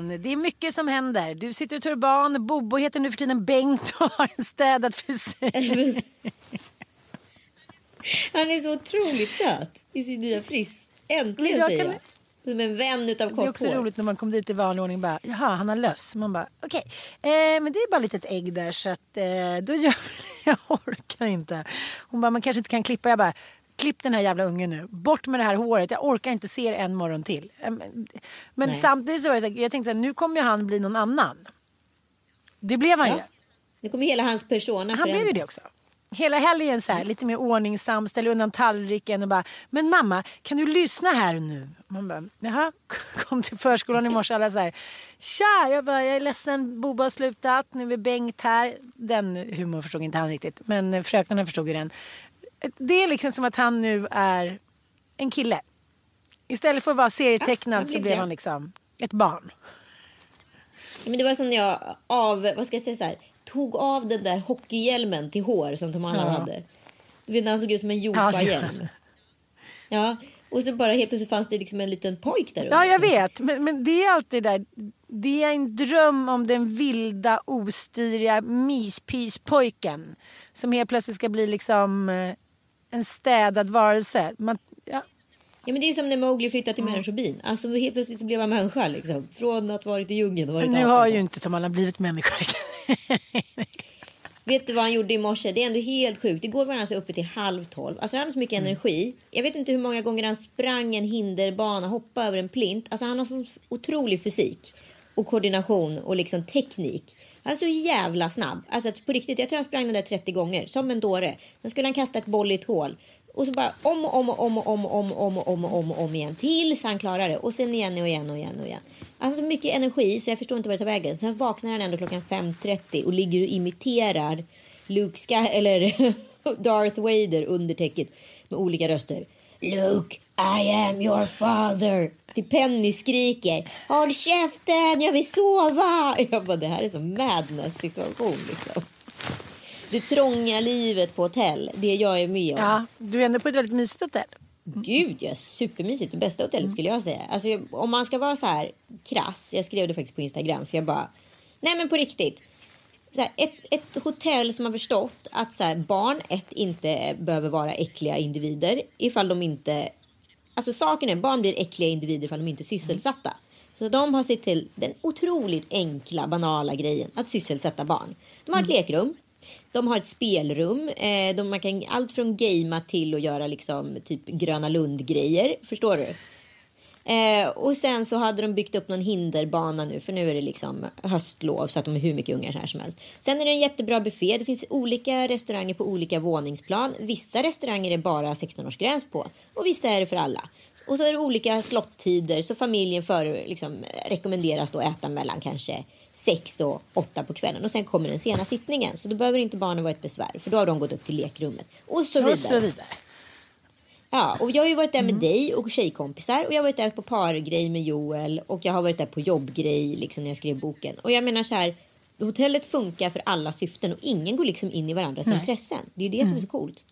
svejsan! Det är mycket som händer. Du sitter i turban, Bobo heter nu för tiden Bengt och har en städad frisyr. Han är så otroligt söt i sin nya friss. Äntligen jag säger kan- jag. Som en vän utav Det är också kort hår. roligt när man kommer dit i vanlig ordning bara, jaha han har löss. Man bara, okej, eh, men det är bara ett litet ägg där så att eh, då gör vi det. Jag orkar inte. Hon bara, man kanske inte kan klippa. Jag bara, klipp den här jävla ungen nu. Bort med det här håret. Jag orkar inte se det en morgon till. Men, Nej. samtidigt så var det så här, jag tänkte att nu kommer han bli någon annan. Det blev han Ja. ju. Nu kommer hela hans persona Han blev ju det också. Hela helgen så här, lite mer ordningsam, ställer undan tallriken och bara Men mamma, kan du lyssna här nu? Man bara, jaha. Kom till förskolan i morse alla så här Tja! Jag bara, jag är ledsen, Bobo har slutat, nu är Bengt här. Den humorn förstod inte han riktigt, men fröknarna förstod ju den. Det är liksom som att han nu är en kille. Istället för att vara Ja, serietecknad han så blev han liksom ett barn. Ja, men det var som när jag av, vad ska jag säga så här, tog av den där hockeyhjälmen till hår som Tom Allan Ja. hade. Du vet när han såg ut som en Ja, Jofa-hjälm. Ja, och så bara helt plötsligt fanns det liksom en liten pojk där Ja, under. jag vet. Men, men det är alltid det där. Det är en dröm om den vilda, ostyriga myspyspojken. Som helt plötsligt ska bli liksom eh, en städad varelse. Man, ja, Ja, men det är som när Mowgli flyttade till människobyn. Alltså helt plötsligt så blev han människa liksom. Från att varit i djungeln och varit nu har ju inte Tom Allan blivit människa. Vet du vad han gjorde i morse? Det är ändå helt sjukt. Igår var han alltså uppe till halv tolv. Alltså han hade så mycket Mm. energi. Jag vet inte hur många gånger han sprang en hinderbana, hoppade över en plint. Alltså han har sån otrolig fysik och koordination och liksom teknik. Han är så jävla snabb. Alltså på riktigt, jag tror han sprang den där 30 gånger som en dåre. Sen skulle han kasta ett boll i ett hål. Och så bara om och om och om och om och om och om och om och om, och om igen tills han klarar det. Och sen igen och igen och igen och igen. Han så mycket energi så jag förstår inte vad det tar vägen. Sen vaknar han ändå klockan 5.30 och ligger och imiterar Luke Sky eller Darth Vader under täcket med olika röster. Luke, i am your father. Till Penny skriker Håll käften, jag vill sova. Jag bara, det här är som madness situation liksom. Det trånga livet på hotell, det jag är med om. ja, du är ändå på ett väldigt mysigt hotell. Gud ja, supermysigt. Det bästa hotellet skulle jag säga. Alltså, om man ska vara så här krass, jag skrev det faktiskt på Instagram för jag bara, nej men på riktigt. Här, ett, ett hotell som har förstått att så här, barn, ett, inte behöver vara äckliga individer ifall de inte, alltså saken är barn blir äckliga individer ifall de inte är sysselsatta. Så de har sett till den otroligt enkla, banala grejen att sysselsätta barn. De har ett lekrum, de har ett spelrum. Eh, de, man kan allt från gamea till att göra liksom typ Gröna Lund-grejer. Förstår du? Eh, och sen så hade de byggt upp någon hinderbana nu för nu är det liksom höstlov så att de är hur mycket ungar här som helst. Sen är det en jättebra buffé. Det finns olika restauranger på olika våningsplan. Vissa restauranger är bara 16-årsgräns på och vissa är det för alla. Och så är det olika slottider så familjen för, liksom, rekommenderas då äta mellan kanske 6 och 8 på kvällen och sen kommer den sena sittningen. Så då behöver inte barnen vara ett besvär för då har de gått upp till lekrummet och så vidare. Och så vidare. Ja, och jag har ju varit där Mm. med dig och tjejkompisar och jag har varit där på pargrej med Joel och jag har varit där på jobbgrej liksom när jag skrev boken. Och jag menar så här, hotellet funkar för alla syften och ingen går liksom in i varandras intressen. Det är det som är så coolt.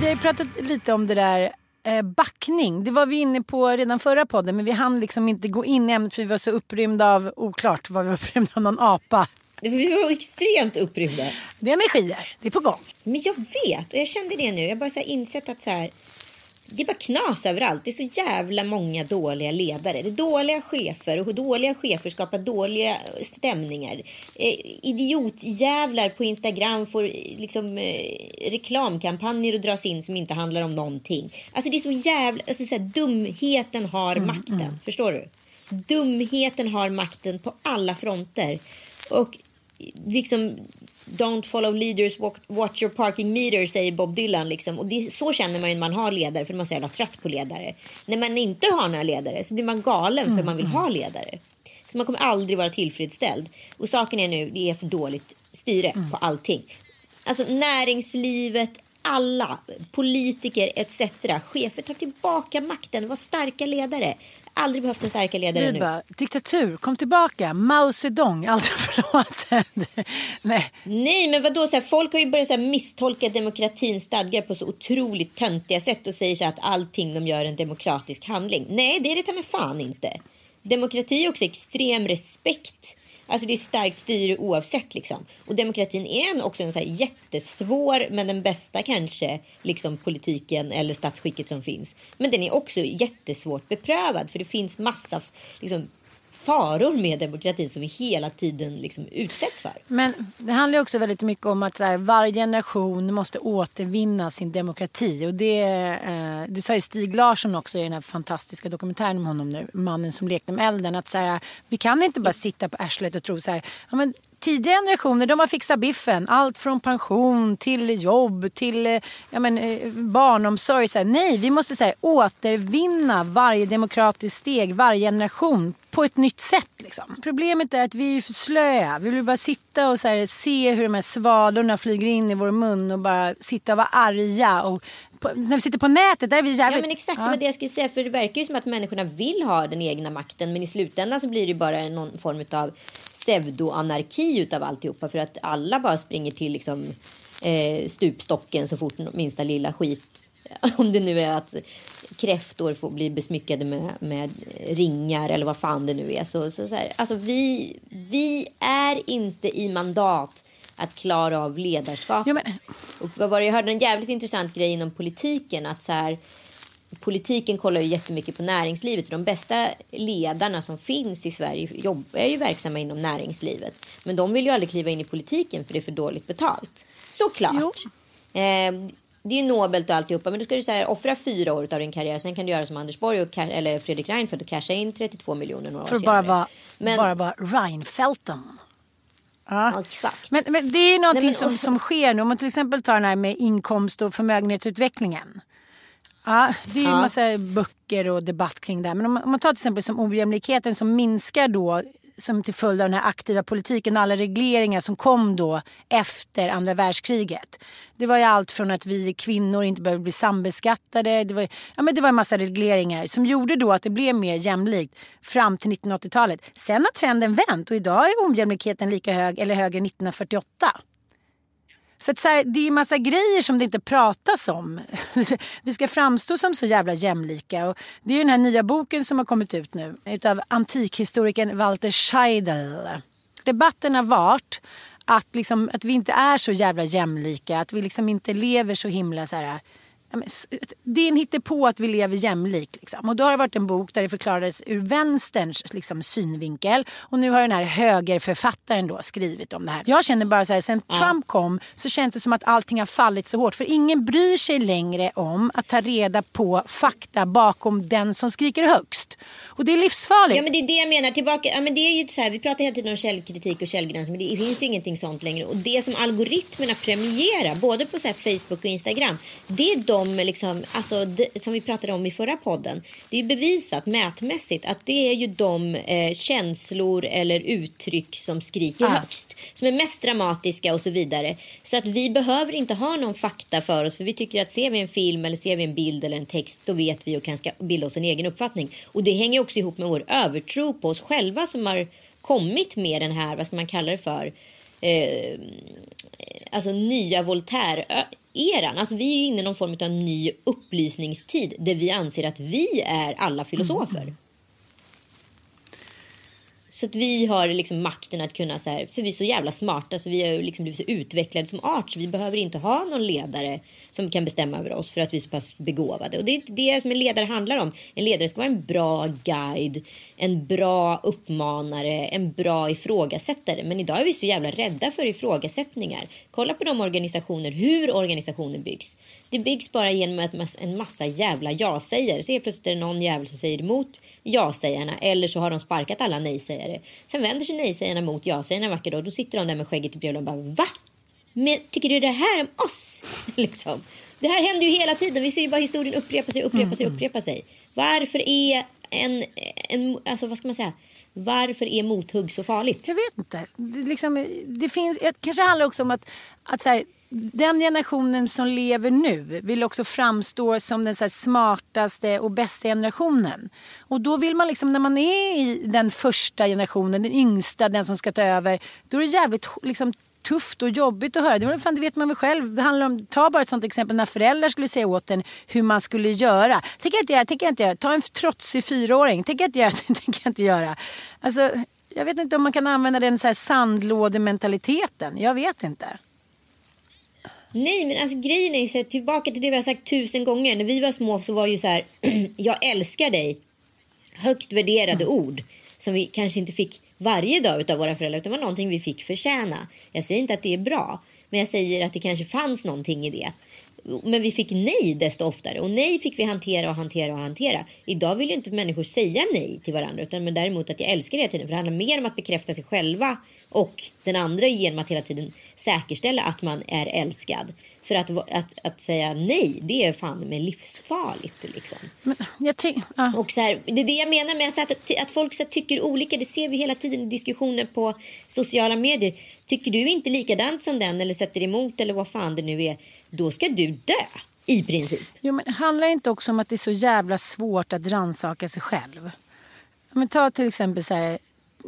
Vi har pratat lite om det där eh, backning. Det var vi inne på redan förra podden men vi hann liksom inte gå in i ämnet för vi var så upprymda av, oklart vad vi var upprymda av, någon apa. Vi var extremt upprymda. Det är energier, det är på gång. Men jag vet och jag kände det nu. Jag har bara så insett att så här, det är bara knas överallt. Det är så jävla många dåliga ledare. Det är dåliga chefer och dåliga chefer skapar dåliga stämningar. Eh, idiotjävlar på Instagram får liksom eh, reklamkampanjer att dras in som inte handlar om någonting. Alltså det är så jävla, alltså så här, dumheten har makten. Förstår du? Dumheten har makten på alla fronter. Och liksom Don't follow leaders, watch your parking meter, säger Bob Dylan. Liksom. Och det, så känner man ju när man har ledare, för man är så jävla trött på ledare. När man inte har några ledare så blir man galen för man vill ha ledare. Så man kommer aldrig vara tillfredsställd. Och saken är nu, det är för dåligt styre på allting. Alltså näringslivet, alla, politiker etc. Chefer tar tillbaka makten, var starka ledare. Aldrig behövt en starkare ledare Vi nu. diktatur, kom tillbaka, Mao Zedong, aldrig förlåten. Nej, Nej, men vadå? Så här, folk har ju börjat så här, misstolka demokratins stadgar på så otroligt töntiga sätt och säger så här, att allting de gör är en demokratisk handling. Nej, det är det ta med fan inte. Demokrati är också extrem respekt. Alltså det är starkt styre oavsett liksom. Och demokratin är en, också en så här jättesvår, men den bästa kanske, liksom politiken eller statsskicket som finns. Men den är också jättesvårt beprövad för det finns massa liksom, faror med demokratin som vi hela tiden liksom utsätts för. Men det handlar också väldigt mycket om att här, varje generation måste återvinna sin demokrati. Och det, eh, det sa ju Stig Larsson också i den här fantastiska dokumentären om honom nu, Mannen som lekte med elden. Att så här, vi kan inte bara sitta på arslet och tro så här, ja, men tidiga generationer de har fixat biffen. Allt från pension till jobb till eh, ja, men, eh, barnomsorg. Så här, nej, vi måste så här, återvinna varje demokratiskt steg, varje generation på ett nytt sätt. Liksom. Problemet är att vi är för slöa. Vi vill bara sitta och så här, se hur de här svadorna flyger in i vår mun och bara sitta och vara arga. Och på, när vi sitter på nätet där är vi jävligt... Ja men exakt var det jag skulle säga. För det verkar ju som att människorna vill ha den egna makten. Men i slutändan så blir det bara någon form av pseudoanarki utav alltihopa. För att alla bara springer till liksom eh, stupstocken så fort minsta lilla skit. Om det nu är att kräftor får bli besmyckade med, med ringar eller vad fan det nu är. Så, så, så här, alltså vi, vi är inte i mandat att klara av ledarskap. Ja, men- Och vad var det? Jag hörde en jävligt intressant grej inom politiken. Att så här, politiken kollar ju jättemycket på näringslivet. De bästa ledarna som finns i Sverige jobbar är ju verksamma inom näringslivet. Men de vill ju aldrig kliva in i politiken för det är för dåligt betalt. Såklart. Eh, det är nobelt och alltihopa. Men då ska du så här, offra fyra år av din karriär. Sen kan du göra som Anders Borg och, eller Fredrik Reinfeldt och casha in 32 miljoner några För år att bara vara, Men, bara vara Reinfeldten. Ja. Ja, exakt. Men, men det är någonting Nej, men- som, som sker nu. Om man till exempel tar den här med inkomst och förmögenhetsutvecklingen. Ja, det är ju en Ja. massa böcker och debatt kring det. här. Men om man, om man tar till exempel som ojämlikheten som minskar då som till följd av den här aktiva politiken och alla regleringar som kom då efter andra världskriget. Det var ju allt från att vi kvinnor inte behövde bli sambeskattade. Det var, ja, men det var en massa regleringar som gjorde då att det blev mer jämlikt fram till 1980-talet. Sen har trenden vänt och idag är ojämlikheten lika hög eller högre än 1948. Så, att så här, det är en massa grejer som det inte pratas om. Vi ska framstå som så jävla jämlika. Och det är den här nya boken som har kommit ut nu utav antikhistorikern Walter Scheidel. Debatten har varit att, liksom, att vi inte är så jävla jämlika. Att vi liksom inte lever så himla så här Ja, men Det är en hittepå att vi lever jämlikt. Liksom. Och då har det varit en bok där det förklarades ur vänsterns liksom, synvinkel. Och nu har den här högerförfattaren då skrivit om det här. Jag känner bara så här, sen Trump kom så känns det som att allting har fallit så hårt. För ingen bryr sig längre om att ta reda på fakta bakom den som skriker högst. Och det är livsfarligt. Ja men det är det jag menar. Tillbaka, ja, men det är ju så här, vi pratar hela tiden om källkritik och källgräns men det finns ju ingenting sånt längre. Och det som algoritmerna premierar både på så här Facebook och Instagram det är de de, liksom, alltså, som vi pratade om i förra podden, det är bevisat mätmässigt att det är ju de eh, känslor eller uttryck som skriker Ah. högst, som är mest dramatiska och så vidare. Så att vi behöver inte ha någon fakta för oss, för vi tycker att ser vi en film eller ser vi en bild eller en text, då vet vi och kan bilda oss en egen uppfattning. Och det hänger också ihop med vår övertro på oss själva som har kommit med den här, vad ska man kalla det för, eh, alltså nya eran. Alltså vi är inne i någon form av ny upplysningstid där vi anser att vi är alla filosofer. Mm. Så att vi har liksom makten att kunna så här, för vi är så jävla smarta så vi har liksom blivit så utvecklade som art så vi behöver inte ha någon ledare som kan bestämma över oss för att vi är så pass begåvade. Och det är inte det som en ledare handlar om. En ledare ska vara en bra guide, en bra uppmanare, en bra ifrågasättare. Men idag är vi så jävla rädda för ifrågasättningar. Kolla på de organisationer, hur organisationer byggs. Det byggs bara genom att en massa jävla ja-sägare. Så helt plötsligt är det någon jävel som säger emot ja-sägarna eller så har de sparkat alla nej-sägare. Sen vänder sig nej-sägarna mot ja-sägarna en vacker dag. Då sitter de där med skägget i brevlådan och bara va? Men tycker du det här om oss? liksom. Det här händer ju hela tiden. Vi ser ju bara historien upprepa sig, upprepa sig, upprepa sig. Varför är en, en alltså vad ska man säga? Varför är mothugg så farligt? Jag vet inte. Det, liksom, det finns, det kanske handlar också om att, att så här, den generationen som lever nu vill också framstå som den så här, smartaste och bästa generationen. Och då vill man liksom, när man är i den första generationen, den yngsta, den som ska ta över, då är det jävligt liksom, tufft och jobbigt att höra. Det, fan, det vet man väl själv. Det handlar om, ta bara ett sånt exempel när föräldrar skulle säga åt en hur man skulle göra. Tänker inte göra, tänker inte göra. Ta en trotsig fyraåring. Tänker inte göra, tänker inte göra. Alltså, jag vet inte om man kan använda den så här sandlådementaliteten. Jag vet inte. Nej, men alltså grejen är så här, tillbaka till det vi har sagt tusen gånger. När vi var små så var ju så här, jag älskar dig. Högt värderade ord som vi kanske inte fick varje dag av våra föräldrar utan var någonting vi fick förtjäna. Jag säger inte att det är bra, men jag säger att det kanske fanns någonting i det. Men vi fick nej desto oftare och nej fick vi hantera och hantera och hantera. Idag vill ju inte människor säga nej till varandra utan men däremot att jag älskar det hela tiden för det handlar mer om att bekräfta sig själva och den andra genom att hela tiden säkerställa att man är älskad. För att, att, att säga nej, det är fan med livsfarligt liksom. Men jag ja. Och så här, det är det jag menar med att, att folk så här, tycker olika. Det ser vi hela tiden i diskussioner på sociala medier. Tycker du inte likadant som den eller sätter emot eller vad fan det nu är. Då ska du dö i princip. Jo, men handlar det inte också om att det är så jävla svårt att rannsaka sig själv? Men ta till exempel så här,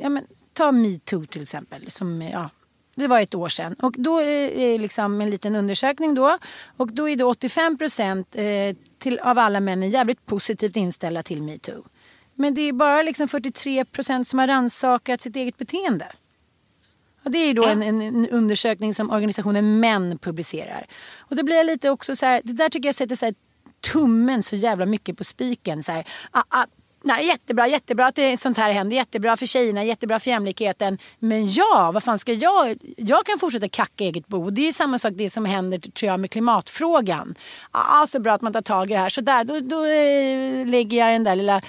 ja, men, ta metoo till exempel. Som, ja, det var ett år sedan. Och då är det liksom en liten undersökning då. Och då är det 85 procent eh, till, av alla männen jävligt positivt inställda till metoo. Men det är bara liksom 43 procent som har rannsakat sitt eget beteende. Och det är då en, en, undersökning som organisationen Män publicerar. Och då blir lite också så här, det där tycker jag sätter så här tummen så jävla mycket på spiken. Så här, ah, ah, nej, jättebra, jättebra att det, sånt här händer. Jättebra för tjejerna, jättebra för jämlikheten. Men jag, vad fan ska jag? Jag kan fortsätta kacka eget bo. Det är ju samma sak det som händer tror jag med klimatfrågan. Ja, så bra att man tar tag i det här. Så där, då, då eh, lägger jag den där lilla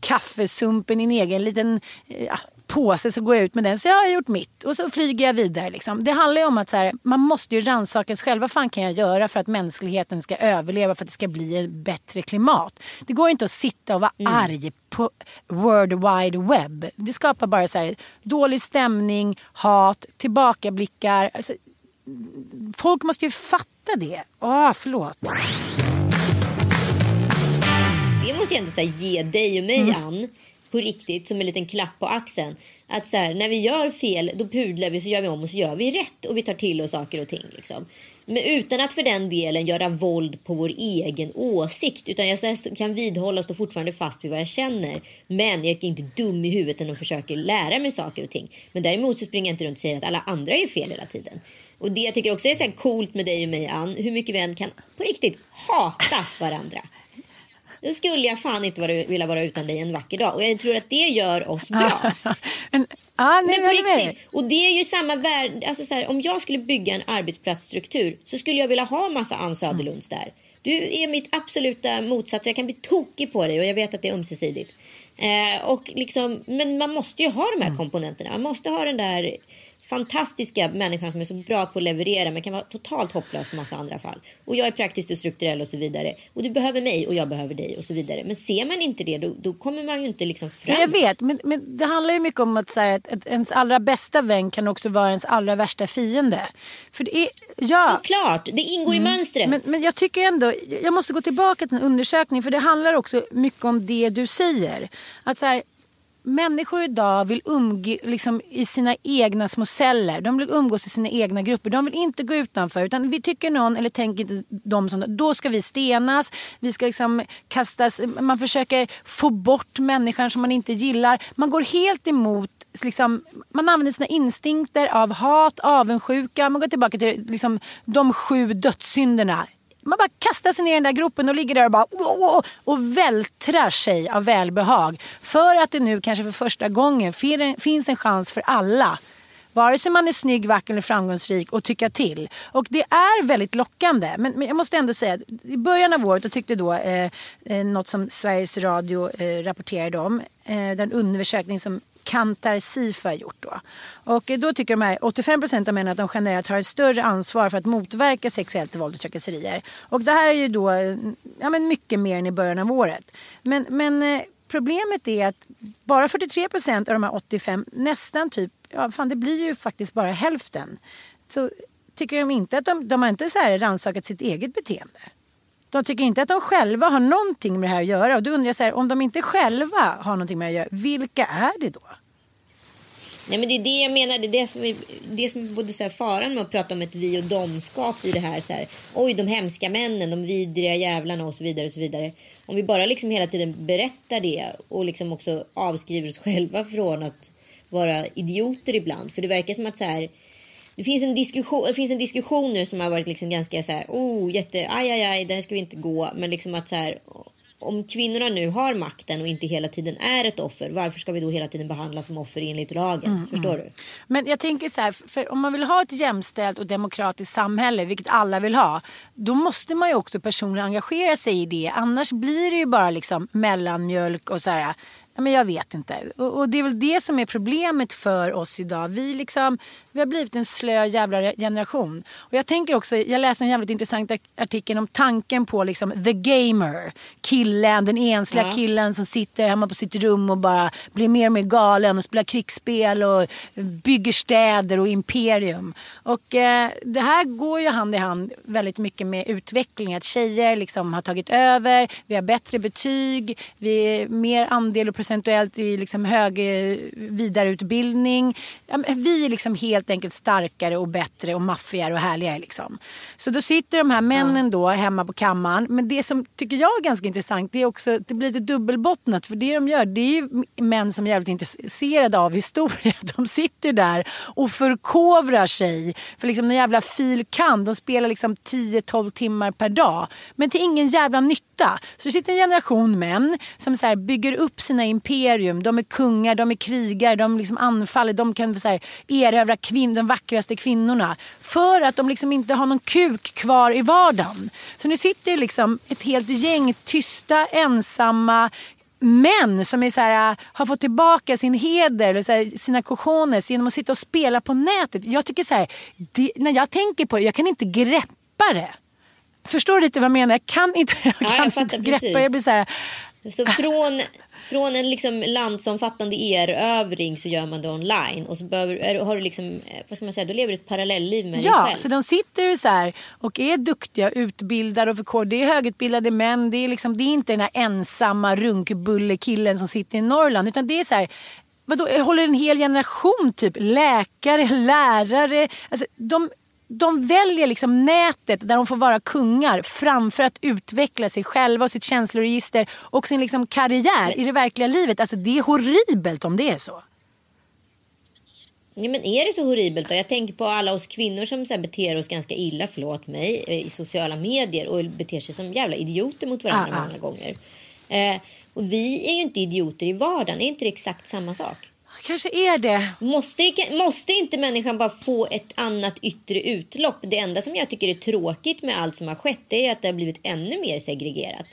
kaffesumpen i en egen liten eh, ja, påse så går jag ut med den. Så jag har gjort mitt och så flyger jag vidare. Liksom. Det handlar ju om att så här, man måste ju rannsaka sig själv. Vad fan kan jag göra för att mänskligheten ska överleva för att det ska bli ett bättre klimat? Det går inte att sitta och vara arg på World Wide Web. Det skapar bara så här, dålig stämning, hat, tillbakablickar. Alltså, folk måste ju fatta det. Åh, förlåt. Det måste jag ändå säga, ge dig och mig Ann på riktigt som en liten klapp på axeln. Att så här, när vi gör fel då pudlar vi så gör vi om och så gör vi rätt och vi tar till oss saker och ting. Liksom. Men utan att för den delen göra våld på vår egen åsikt. Utan jag kan vidhålla och stå fortfarande fast vid vad jag känner. Men jag är inte dum i huvudet och försöker lära mig saker och ting. Men däremot så springer jag inte runt och säger att alla andra är fel hela tiden. Och det jag tycker också är så här coolt med dig och mig Ann. Hur mycket vi än kan på riktigt hata varandra. Då skulle jag fan inte vara, vilja vara utan dig en vacker dag. Och jag tror att det gör oss bra. Men, ja, nej, Men på riktigt. Och det är ju samma värld. Alltså så här, om jag skulle bygga en arbetsplatsstruktur så skulle jag vilja ha massa Ann Söderlunds där. Du är mitt absoluta motsats. Jag kan bli tokig på dig och jag vet att det är ömsesidigt. Eh, och liksom, men man måste ju ha de här komponenterna. Man måste ha den där fantastiska människan som är så bra på att leverera men kan vara totalt hopplös på massa andra fall. Och jag är praktiskt och strukturell och så vidare. Och du behöver mig och jag behöver dig och så vidare. Men ser man inte det då, då kommer man ju inte liksom fram. Men jag vet, men, men det handlar ju mycket om att säga att, att ens allra bästa vän kan också vara ens allra värsta fiende. För det är, ja. Såklart, det ingår i mönstret. Men, men jag tycker ändå, jag måste gå tillbaka till en undersökning för det handlar också mycket om det du säger. Att så här, människor idag vill umgås liksom, i sina egna små celler. De vill umgås i sina egna grupper. De vill inte gå utanför. Utan vi tycker någon, eller tänker inte de som då ska vi stenas. Vi ska liksom kastas. Man försöker få bort människan som man inte gillar. Man går helt emot Liksom, man använder sina instinkter av hat, avundsjuka. Man går tillbaka till liksom, de sju dödssynderna man bara kastar sig ner i den där gropen och ligger där och bara och vältrar sig av välbehag. För att det nu kanske för första gången finns en chans för alla Vare sig man är snygg, vacker eller framgångsrik och tycka till. Och det är väldigt lockande. Men, men jag måste ändå säga att i början av året då tyckte då eh, eh, något som Sveriges Radio eh, rapporterade om. Eh, den undersökning som Kantar Sifa gjort då. Och då tycker de här 85 procent av männen att de generellt har ett större ansvar för att motverka sexuellt våld och trakasserier. Och det här är ju då eh, ja, men mycket mer än i början av året. Men, men eh, problemet är att bara 43 procent av de här 85, nästan typ, ja fan det blir ju faktiskt bara hälften. Så tycker de inte att de, de har inte så här rannsakat sitt eget beteende. De tycker inte att de själva har någonting med det här att göra. Och då undrar jag så här, om de inte själva har någonting med det att göra, vilka är det då? Nej, men det är det jag menar. Det är det som är, det som är både så här faran med att prata om ett vi och domskap i det här. Så här Oj, de hemska männen, de vidriga jävlarna och så vidare. och så vidare. Om vi bara liksom hela tiden berättar det och liksom också avskriver oss själva från att vara idioter ibland. För det verkar som att så här det finns en diskussion, det finns en diskussion nu som har varit liksom ganska så här, oh, jätte, aj, aj, aj, där ska vi inte gå. Men liksom att så här, om kvinnorna nu har makten och inte hela tiden är ett offer, varför ska vi då hela tiden behandlas som offer enligt lagen? Mm, Förstår mm. du? Men jag tänker så här, för om man vill ha ett jämställt och demokratiskt samhälle, vilket alla vill ha, då måste man ju också personligen engagera sig i det. Annars blir det ju bara liksom mellanmjölk och så här, men jag vet inte. Och, och, det är väl det som är problemet för oss idag. Vi, liksom, vi har blivit en slö jävla generation. Och jag tänker också, jag läste en jävligt intressant artikel om tanken på liksom the gamer. Killen, den ensliga ja. killen som sitter hemma på sitt rum och bara blir mer och mer galen och spelar krigsspel och bygger städer och imperium. Och eh, det här går ju hand i hand väldigt mycket med utveckling. Att tjejer liksom har tagit över, vi har bättre betyg, vi är mer andel och procentuellt i liksom hög vidareutbildning. Vi är liksom helt enkelt starkare och bättre och maffigare och härligare. Liksom. Så då sitter de här männen då hemma på kammaren. Men det som tycker jag är ganska intressant det är också det blir lite dubbelbottnat. För det de gör det är ju män som är jävligt intresserade av historia. De sitter där och förkovrar sig. För liksom den jävla fil kan. De spelar liksom 10-12 timmar per dag. Men till ingen jävla nytta. Så det sitter en generation män som så bygger upp sina imperium. De är kungar, de är krigare, de liksom anfaller, de kan så här, erövra kvin de vackraste kvinnorna. För att de liksom inte har någon kuk kvar i vardagen. Så nu sitter liksom ett helt gäng tysta, ensamma män som är så här, har fått tillbaka sin heder, eller så här, sina cojones genom att sitta och spela på nätet. Jag tycker så här, det, när jag tänker på det, jag kan inte greppa det. Förstår du lite vad jag menar? Jag kan inte, jag kan ja, jag inte greppa. Precis. Jag blir så här, så från från en liksom landsomfattande erövring så gör man det online och så behöver, har du liksom, eh, vad ska man säga, då lever du ett parallellliv med ja, dig själv. Ja, så de sitter så här och är duktiga, utbildade och för Det är högutbildade män, det är, liksom, det är inte den här ensamma runkbullekillen som sitter i Norrland utan det är så här Vadå, håller en hel generation typ läkare, lärare. Alltså, de de väljer liksom nätet där de får vara kungar framför att utveckla sig själva och sitt känsloregister och sin liksom karriär i det verkliga livet. Alltså det är horribelt om det är så. Ja, men är det så horribelt då? Jag tänker på alla oss kvinnor som så beter oss ganska illa, förlåt mig, eh, i sociala medier och beter sig som jävla idioter mot varandra ah, ah. många gånger. Eh, och vi är ju inte idioter i vardagen, är inte det exakt samma sak? Kanske är det. Måste, måste inte människan bara få ett annat yttre utlopp? Det enda som jag tycker är tråkigt med allt som har skett är att det har blivit ännu mer segregerat.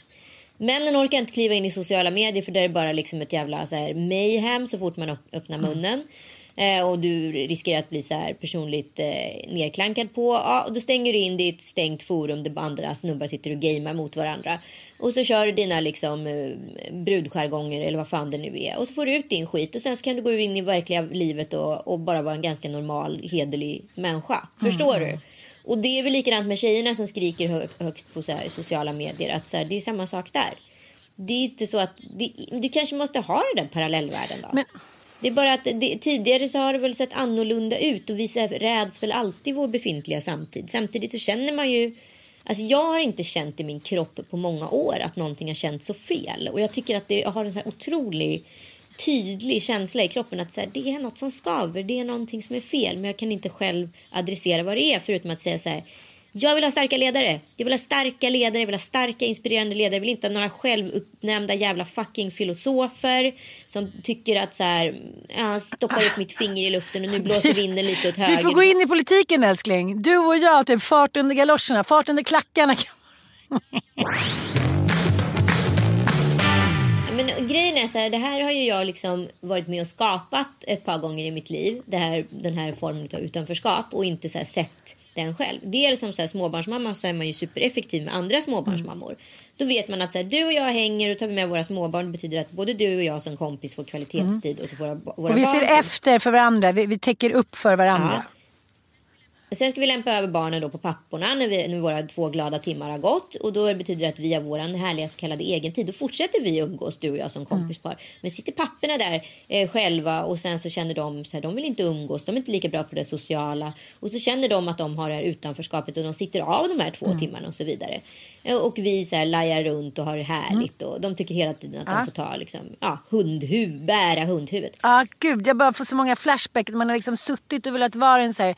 Männen orkar inte kliva in i sociala medier för där är det bara liksom ett jävla så här mayhem så fort man öppnar munnen. Mm eh, och du riskerar att bli så här personligt eh, nerklankad på. Ja, och då stänger du in ditt stängt forum där andra snubbar sitter och gamer mot varandra. Och så kör du dina liksom, eh, brudskärgånger eller vad fan det nu är. Och så får du ut din skit och sen så kan du gå in i verkliga livet och, och bara vara en ganska normal, hederlig människa. Förstår du? Och det är väl likadant med tjejerna som skriker hö högt på så sociala medier. Att så här, det är samma sak där. Det är inte så att... Det, du kanske måste ha den där parallellvärlden då. Men- det är bara att det, tidigare så har det väl sett annorlunda ut och vi räds väl alltid vår befintliga samtid. Samtidigt så känner man ju... Alltså jag har inte känt i min kropp på många år att någonting har känts så fel. Och jag tycker att det jag har en så här otrolig tydlig känsla i kroppen att så här, det är något som skaver, det är någonting som är fel men jag kan inte själv adressera vad det är förutom att säga så här jag vill ha starka ledare. Jag vill ha starka ledare, jag vill ha starka inspirerande ledare. Jag vill inte ha några självutnämnda jävla fucking filosofer som tycker att så här, ja, stoppar upp mitt finger i luften och nu blåser vinden lite åt höger. Vi får gå in i politiken älskling. Du och jag, typ fart under galoscherna, fart under klackarna. Men grejen är så här, det här har ju jag liksom varit med och skapat ett par gånger i mitt liv. Det här, den här formen av utanförskap och inte så sett den själv. Dels som så här småbarnsmamma så är man ju supereffektiv med andra småbarnsmammor. Då vet man att så här, du och jag hänger och tar med våra småbarn. Det betyder att både du och jag som kompis får kvalitetstid och så våra, våra Och vi barn ser efter för varandra, vi, vi täcker upp för varandra. Ja. Sen ska vi lämpa över barnen då på papporna när, vi, när våra två glada timmar har gått. Och då betyder det att vi har vår härliga så kallade egen tid. Då fortsätter vi umgås, du och jag som kompispar. Men sitter papporna där eh, själva och sen så känner de så här, de vill inte umgås. De är inte lika bra på det sociala. Och så känner de att de har det här utanförskapet och de sitter av de här två timmarna och så vidare. Eh, Och vi så här lajar runt och har det härligt. Och de tycker hela tiden att de får ta liksom, ja, hundhuvud, bära hundhuvudet. Ja, gud, jag bara får så många flashbacks. Man har liksom suttit och velat vara en så här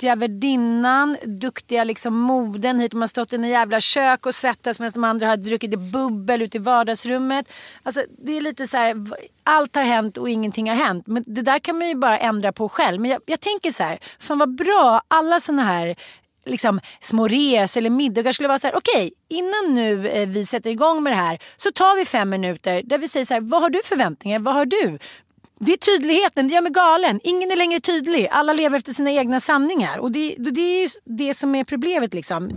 duktiga värdinnan, duktiga liksom moden hit. Man har stått i en jävla kök och svettats medan de andra har druckit bubbel ute i vardagsrummet. Alltså, det är lite så här, allt har hänt och ingenting har hänt. Men det där kan man ju bara ändra på själv. Men jag, jag tänker så här, fan vad bra alla såna här liksom, små resor eller middagar skulle vara så här, okej, innan nu eh, vi sätter igång med det här så tar vi fem minuter där vi säger så här, vad har du förväntningar, vad har du? Det är tydligheten, det gör mig galen. Ingen är längre tydlig. Alla lever efter sina egna sanningar. Och det, det är ju det som är problemet liksom.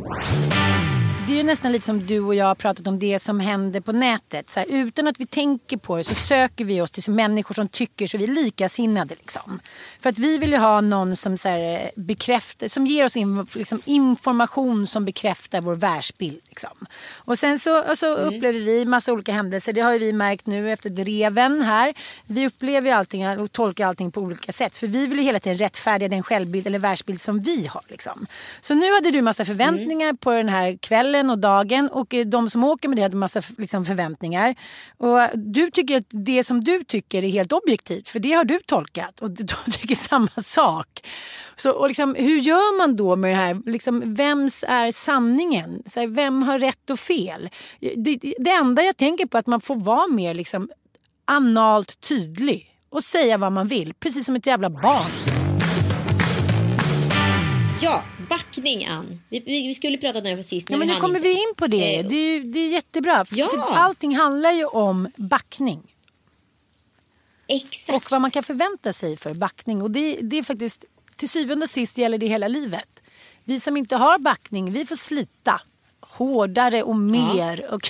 Det är ju nästan lite som du och jag har pratat om det som händer på nätet. Så här, utan att vi tänker på det så söker vi oss till människor som tycker så vi är likasinnade. Liksom. För att vi vill ju ha någon som så här, bekräftar, som ger oss in, liksom, information som bekräftar vår världsbild. Liksom. Och sen så, och så upplever vi massa olika händelser. Det har vi märkt nu efter dreven här. Vi upplever ju allting och tolkar allting på olika sätt. För vi vill ju hela tiden rättfärdiga den självbild eller världsbild som vi har. Liksom. Så nu hade du massa förväntningar på den här kvällen och dagen och eh, de som åker med det hade massa liksom, förväntningar. Och du tycker att det som du tycker är helt objektivt för det har du tolkat och de tycker samma sak. Så, och liksom, hur gör man då med det här? Liksom, vems är sanningen? Så här, vem har rätt och fel? Det, det enda jag tänker på är att man får vara mer liksom, analt tydlig och säga vad man vill, precis som ett jävla barn. Ja, backning Ann. Vi, vi, skulle prata om det här sist Ja, men, men vi nu kommer inte. vi in på det. Eh, Det är, det är jättebra. Ja. för allting handlar ju om backning. Exakt. Och vad man kan förvänta sig för backning. Och det, det är faktiskt, till syvende och sist gäller det hela livet. Vi som inte har backning, vi får slita hårdare och mer. Och,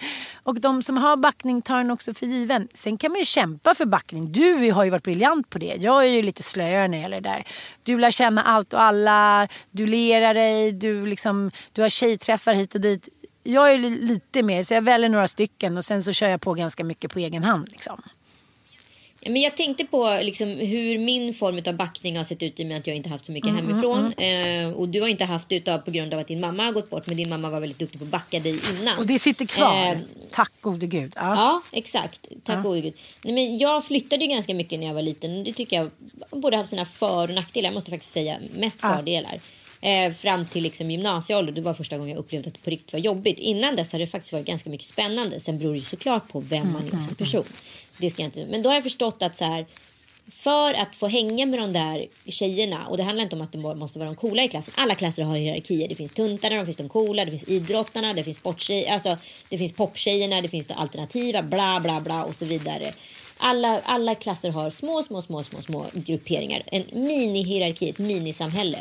och de som har backning tar den också för given. Sen kan man ju kämpa för backning. Du har ju varit briljant på det. Jag är ju lite slöare när det gäller det där. Du lär känna allt och alla. Du lerar dig. Du, liksom, du har tjejträffar hit och dit. Jag är li- lite mer, så jag väljer några stycken och sen så kör jag på ganska mycket på egen hand. Liksom. Ja, Men jag tänkte på liksom hur min form av backning har sett ut i och med att jag inte haft så mycket Mm, hemifrån. Eh, och du har inte haft det utav, på grund av att din mamma har gått bort. Men din mamma var väldigt duktig på att backa dig innan. Och det sitter kvar. Eh, Tack gode gud. Ja. Ja, exakt. Tack gode gud. Nej, men jag flyttade ju ganska mycket när jag var liten. Det tycker jag borde haft sina för och nackdelar. Jag måste faktiskt säga mest fördelar. Eh, fram till liksom gymnasieålder. Det var första gången jag upplevde att det på riktigt var jobbigt. Innan dess har det faktiskt varit ganska mycket spännande. Sen beror det ju såklart på vem man är som person. Det ska jag inte. Men då har jag förstått att så här. För att få hänga med de där tjejerna och det handlar inte om att det måste vara de coola i klassen. Alla klasser har hierarkier. Det finns tuntarna, det finns de coola, det finns idrottarna, det finns sporttjejerna, alltså det finns poptjejerna, det finns det alternativa, bla bla bla och så vidare. alla, alla klasser har små, små, små, små, små grupperingar. En mini-hierarki, ett minisamhälle.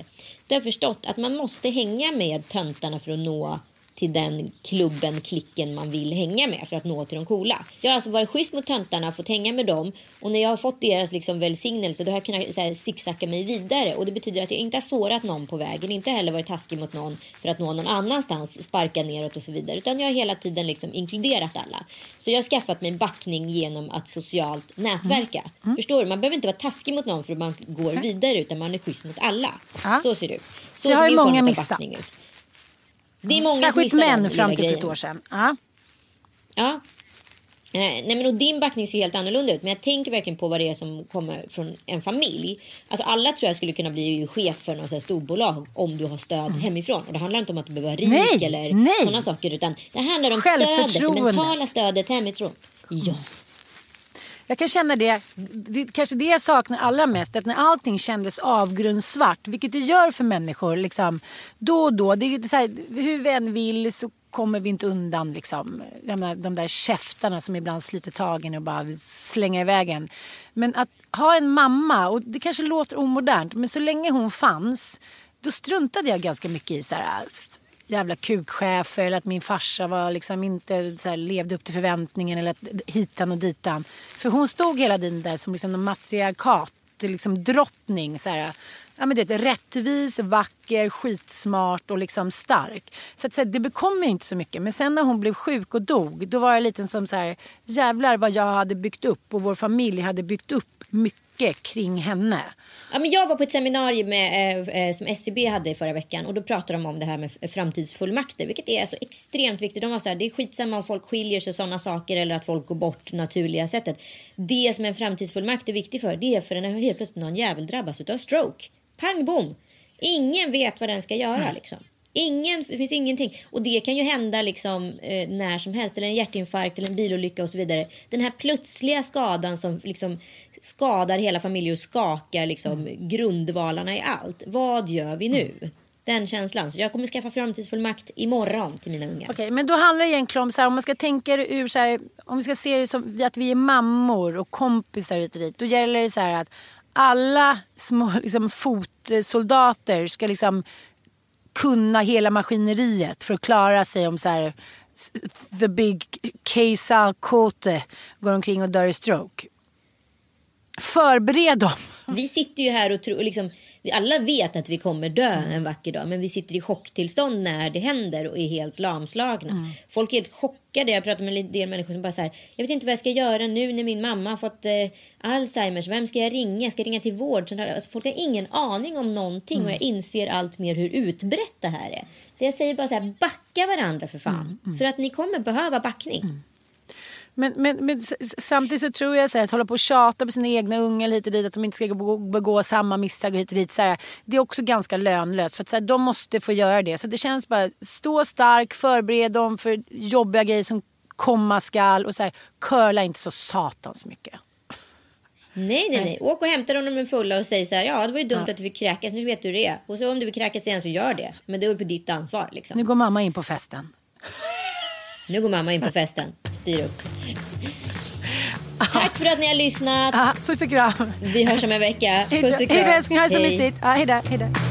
Du har förstått att man måste hänga med töntarna för att nå till den klubben, klicken man vill hänga med för att nå till de coola. Jag har alltså varit schysst mot töntarna, fått hänga med dem och när jag har fått deras liksom välsignelse då har jag kunnat så här, zigzacka mig vidare och det betyder att jag inte har sårat någon på vägen, inte heller varit taskig mot någon för att nå någon annanstans, sparka neråt och så vidare utan jag har hela tiden liksom inkluderat alla. Så jag har skaffat mig backning genom att socialt nätverka. Mm. Förstår du? Man behöver inte vara taskig mot någon för att man går vidare utan man är schysst mot alla. Ja. Så ser det ut. Så det har ju många missat. Ut. Det är många Särskilt män fram till för ett år sedan. Ja. ja. Eh, nej, men och din backning ser helt annorlunda ut. Men jag tänker verkligen på vad det är som kommer från en familj. Alltså alla tror jag skulle kunna bli chef för något storbolag om du har stöd mm. hemifrån. Och det handlar inte om att du behöver vara rik nej, eller sådana saker. Utan det handlar om stödet, det mentala stödet hemifrån. Ja. Jag kan känna det, det, kanske det jag saknar allra mest, att när allting kändes avgrundsvart, vilket det gör för människor liksom, då och då, det är så här, hur vi än vill så kommer vi inte undan liksom, menar, de där käftarna som ibland sliter tagen och bara slänger iväg en. Men att ha en mamma, och det kanske låter omodernt, men så länge hon fanns då struntade jag ganska mycket i så här, jävla kukchefer eller att min farsa var liksom inte så här, levde upp till förväntningen eller att hitan och ditan. För hon stod hela tiden där som liksom en matriarkat, liksom drottning. Så här, ja, men det är rättvis, vacker, skitsmart och liksom stark. Så, att, så här, det bekom mig inte så mycket. Men sen när hon blev sjuk och dog, då var jag lite som så här, jävlar vad jag hade byggt upp och vår familj hade byggt upp mycket kring henne. Ja, men jag var på ett seminarium med, eh, eh som SCB hade förra veckan och då pratade de om det här med framtidsfullmakter, vilket är alltså extremt viktigt. De var så här, det är skitsamma om folk skiljer sig sådana saker eller att folk går bort naturliga sättet. Det som en framtidsfullmakt är viktig för, det är för när helt plötsligt någon jävel drabbas av stroke. Pang bom! Ingen vet vad den ska göra mm. liksom. Ingen, det finns ingenting. Och det kan ju hända liksom, eh, när som helst. Eller en hjärtinfarkt eller en bilolycka och så vidare. Den här plötsliga skadan som liksom skadar hela familjer och skakar liksom, mm. grundvalarna i allt. Vad gör vi nu? Den känslan. Så jag kommer skaffa framtidsfullmakt imorgon till mina unga. Okej, okay, men då handlar det egentligen om så här, om man ska tänka ur så här, om vi ska se det som att vi är mammor och kompisar hit och dit. Då gäller det så här att alla små liksom, fotsoldater ska liksom kunna hela maskineriet för att klara sig om så här the big Keisal Kote går omkring och dör i stroke. Förbered dem. Vi sitter ju här och tror, liksom, alla vet att vi kommer dö en vacker dag men vi sitter i chocktillstånd när det händer och är helt lamslagna. Mm. Folk är helt chockade. Jag pratar med en del människor som bara så här, jag vet inte vad jag ska göra nu när min mamma har fått eh, Alzheimers. Vem ska jag ringa? Ska jag ringa till vård? Alltså, folk har ingen aning om någonting mm. och jag inser allt mer hur utbrett det här är. Så jag säger bara så här, backa varandra för fan. Mm. mm. För att ni kommer behöva backning. Men, men, men samtidigt så tror jag så här, att hålla på och tjata på sina egna ungar lite dit att de inte ska begå, begå samma misstag hit och dit. Så här, det är också ganska lönlöst för att så här, de måste få göra det. Så det känns bara, stå stark, förbered dem för jobbiga grejer som komma skall och så här, curla inte så satans mycket. Nej, nej, nej. Åk och hämta dem när de är fulla och säg så här. Ja, det var ju dumt ja. att du fick kräkas. Nu vet du hur det är. Och så om du vill kräkas igen så gör det. Men det är på ditt ansvar. Liksom. Nu går mamma in på festen. Nu går mamma in på festen. Styr upp. Tack för att ni har lyssnat. Puss och kram. Vi hörs om en vecka. Puss och kram. Hej då älskling, ha det så mysigt. Hej då.